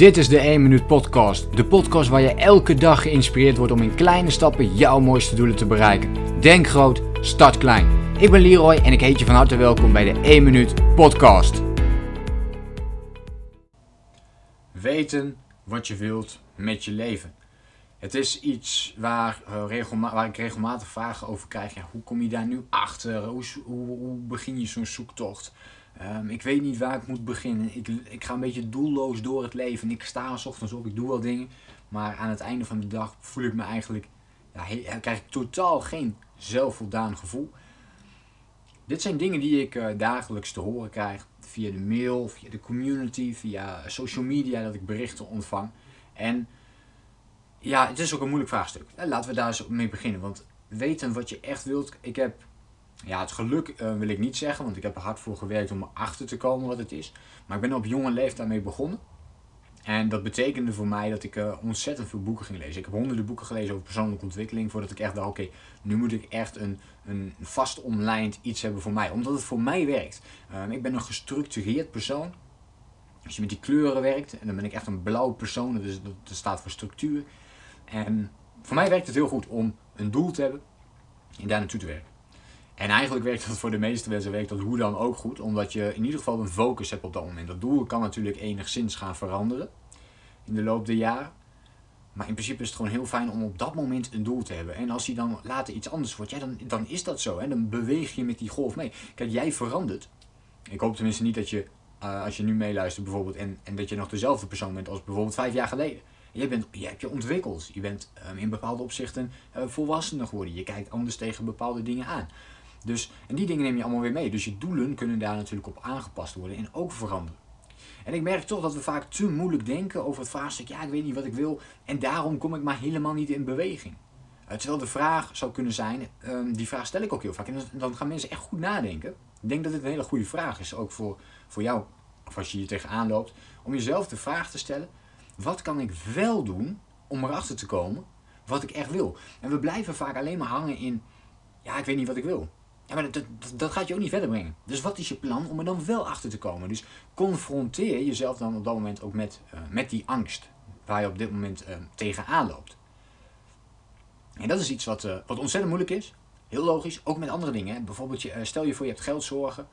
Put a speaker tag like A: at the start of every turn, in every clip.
A: Dit is de 1 Minuut Podcast. De podcast waar je elke dag geïnspireerd wordt om in kleine stappen jouw mooiste doelen te bereiken. Denk groot, start klein. Ik ben Leroy en ik heet je van harte welkom bij de 1 Minuut Podcast. Weten wat je wilt met je leven. Het is iets waar, uh, waar ik regelmatig vragen over krijg. Hoe kom je daar nu achter? Hoe, hoe begin je zo'n zoektocht? Um, ik weet niet waar ik moet beginnen. Ik, ik ga een beetje doelloos door het leven. Ik sta s ochtends op, ik doe wel dingen. Maar aan het einde van de dag voel ik me eigenlijk. Ja, krijg ik totaal geen zelfvoldaan gevoel. Dit zijn dingen die ik uh, dagelijks te horen krijg. Via de mail, via de community, via social media dat ik berichten ontvang. En ja, het is ook een moeilijk vraagstuk. Laten we daar eens mee beginnen. Want weten wat je echt wilt. Ik heb ja, het geluk uh, wil ik niet zeggen, want ik heb er hard voor gewerkt om erachter te komen wat het is. Maar ik ben op jonge leeftijd mee begonnen. En dat betekende voor mij dat ik uh, ontzettend veel boeken ging lezen. Ik heb honderden boeken gelezen over persoonlijke ontwikkeling. Voordat ik echt dacht, oké, nu moet ik echt een, een vast omlijnd iets hebben voor mij. Omdat het voor mij werkt. Uh, ik ben een gestructureerd persoon. Als je met die kleuren werkt, en dan ben ik echt een blauw persoon. Dus dat staat voor structuur. En voor mij werkt het heel goed om een doel te hebben en daar naartoe te werken. En eigenlijk werkt dat voor de meeste mensen werkt dat hoe dan ook goed, omdat je in ieder geval een focus hebt op dat moment. Dat doel kan natuurlijk enigszins gaan veranderen in de loop der jaren. Maar in principe is het gewoon heel fijn om op dat moment een doel te hebben. En als die dan later iets anders wordt, ja, dan, dan is dat zo. Hè? Dan beweeg je met die golf mee. Kijk, jij verandert. Ik hoop tenminste niet dat je, uh, als je nu meeluistert bijvoorbeeld, en, en dat je nog dezelfde persoon bent als bijvoorbeeld vijf jaar geleden. Je, bent, je hebt je ontwikkeld. Je bent um, in bepaalde opzichten uh, volwassener geworden. Je kijkt anders tegen bepaalde dingen aan. Dus, en die dingen neem je allemaal weer mee. Dus je doelen kunnen daar natuurlijk op aangepast worden en ook veranderen. En ik merk toch dat we vaak te moeilijk denken over het vraagstuk, ja, ik weet niet wat ik wil en daarom kom ik maar helemaal niet in beweging. Uh, terwijl de vraag zou kunnen zijn, um, die vraag stel ik ook heel vaak en dan gaan mensen echt goed nadenken. Ik denk dat dit een hele goede vraag is, ook voor, voor jou, of als je hier tegenaan loopt, om jezelf de vraag te stellen, wat kan ik wel doen om erachter te komen wat ik echt wil? En we blijven vaak alleen maar hangen in, ja, ik weet niet wat ik wil. Ja, maar dat, dat, gaat je ook niet verder brengen. Dus wat is je plan om er dan wel achter te komen? Dus confronteer jezelf dan op dat moment ook met, uh, met die angst waar je op dit moment uh, tegenaan loopt. En dat is iets wat, uh, wat ontzettend moeilijk is. Heel logisch, ook met andere dingen. Bijvoorbeeld, je, stel je voor je hebt geldzorgen.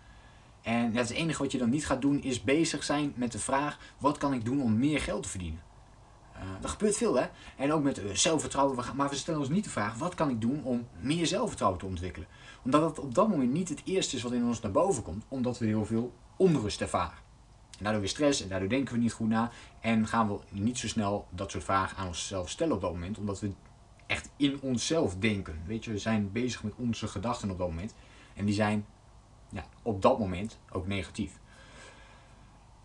A: En het enige wat je dan niet gaat doen is bezig zijn met de vraag: wat kan ik doen om meer geld te verdienen? Uh, dat gebeurt veel, hè? En ook met uh, zelfvertrouwen. Maar we stellen ons niet de vraag: wat kan ik doen om meer zelfvertrouwen te ontwikkelen? Omdat het op dat moment niet het eerste is wat in ons naar boven komt, omdat we heel veel onrust ervaren. En daardoor weer stress en daardoor denken we niet goed na en gaan we niet zo snel dat soort vragen aan onszelf stellen op dat moment, omdat we echt in onszelf denken. Weet je, we zijn bezig met onze gedachten op dat moment en die zijn ja, op dat moment ook negatief.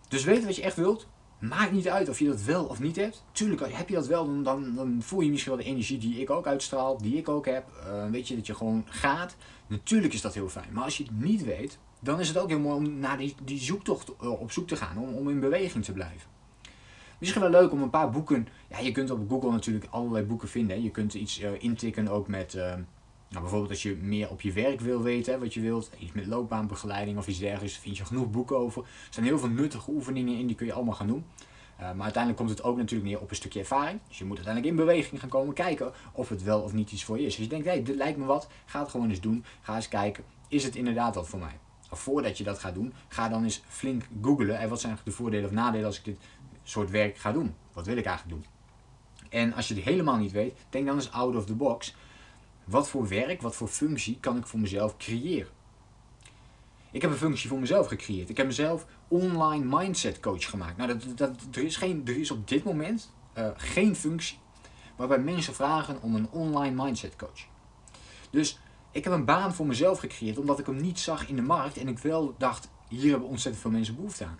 A: Dus weet wat je echt wilt, Maakt niet uit of je dat wel of niet hebt. Tuurlijk, heb je dat wel, dan, dan, voel je misschien wel de energie die ik ook uitstraal, die ik ook heb. Uh, weet je, dat je gewoon gaat. Natuurlijk is dat heel fijn. Maar als je het niet weet, dan is het ook heel mooi om naar die, die zoektocht eh, op zoek te gaan. Om, om in beweging te blijven. Misschien wel leuk om een paar boeken. Ja, je kunt op Google natuurlijk allerlei boeken vinden. Je kunt iets uh, intikken ook met. Nou, bijvoorbeeld als je meer op je werk wil weten, wat je wilt, iets met loopbaanbegeleiding of iets dergelijks, vind je genoeg boeken over. Er zijn heel veel nuttige oefeningen in, die kun je allemaal gaan doen. Uh, maar uiteindelijk komt het ook natuurlijk neer op een stukje ervaring. Dus je moet uiteindelijk in beweging gaan komen, kijken of het wel of niet iets voor je is. Als je denkt, hey, dit lijkt me wat, ga het gewoon eens doen. Ga eens kijken, is het inderdaad wat voor mij? Voordat je dat gaat doen, ga dan eens flink googlen. En wat zijn de voordelen of nadelen als ik dit soort werk ga doen? Wat wil ik eigenlijk doen? En als je het helemaal niet weet, denk dan eens out of the box. Wat voor werk, wat voor functie kan ik voor mezelf creëren? Ik heb een functie voor mezelf gecreëerd. Ik heb mezelf online mindset coach gemaakt. Nou, dat, dat, er, is geen, er is op dit moment uh, geen functie waarbij mensen vragen om een online mindset coach. Dus ik heb een baan voor mezelf gecreëerd omdat ik hem niet zag in de markt en ik wel dacht, hier hebben ontzettend veel mensen behoefte aan.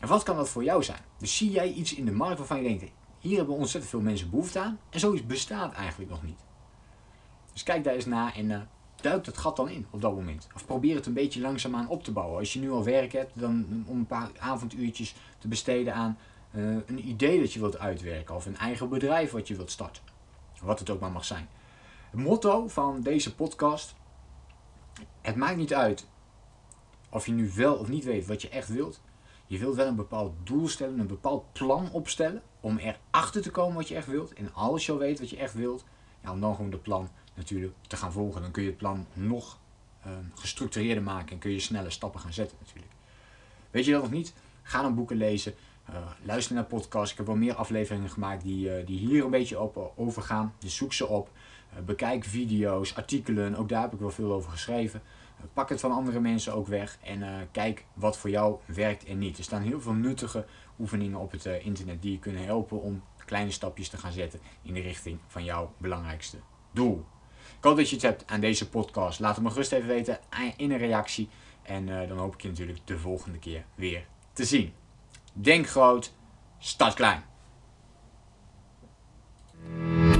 A: En wat kan dat voor jou zijn? Dus zie jij iets in de markt waarvan je denkt, hier hebben ontzettend veel mensen behoefte aan. En zoiets bestaat eigenlijk nog niet. Dus kijk daar eens naar en uh, duik dat gat dan in op dat moment. Of probeer het een beetje langzaamaan op te bouwen. Als je nu al werk hebt, dan om een paar avonduurtjes te besteden aan uh, een idee dat je wilt uitwerken. Of een eigen bedrijf wat je wilt starten. Wat het ook maar mag zijn. Het motto van deze podcast. Het maakt niet uit of je nu wel of niet weet wat je echt wilt. Je wilt wel een bepaald doel stellen, een bepaald plan opstellen om erachter te komen wat je echt wilt. En als je al weet wat je echt wilt, ja, om dan gewoon de plan natuurlijk te gaan volgen. Dan kun je het plan nog ehm, gestructureerder maken en kun je snelle stappen gaan zetten natuurlijk. Weet je dat nog niet? Ga dan boeken lezen. Uh, luister naar podcasts. Ik heb wel meer afleveringen gemaakt die, uh, die hier een beetje op uh, over gaan. Dus zoek ze op. bekijk video's, artikelen. Ook daar heb ik wel veel over geschreven. Pak het van andere mensen ook weg. En kijk wat voor jou werkt en niet. Er staan heel veel nuttige oefeningen op het internet die je kunnen helpen om kleine stapjes te gaan zetten in de richting van jouw belangrijkste doel. Ik hoop dat je het hebt aan deze podcast. Laat het me gerust even weten in een reactie. En dan hoop ik je natuurlijk de volgende keer weer te zien. Denk groot, start klein.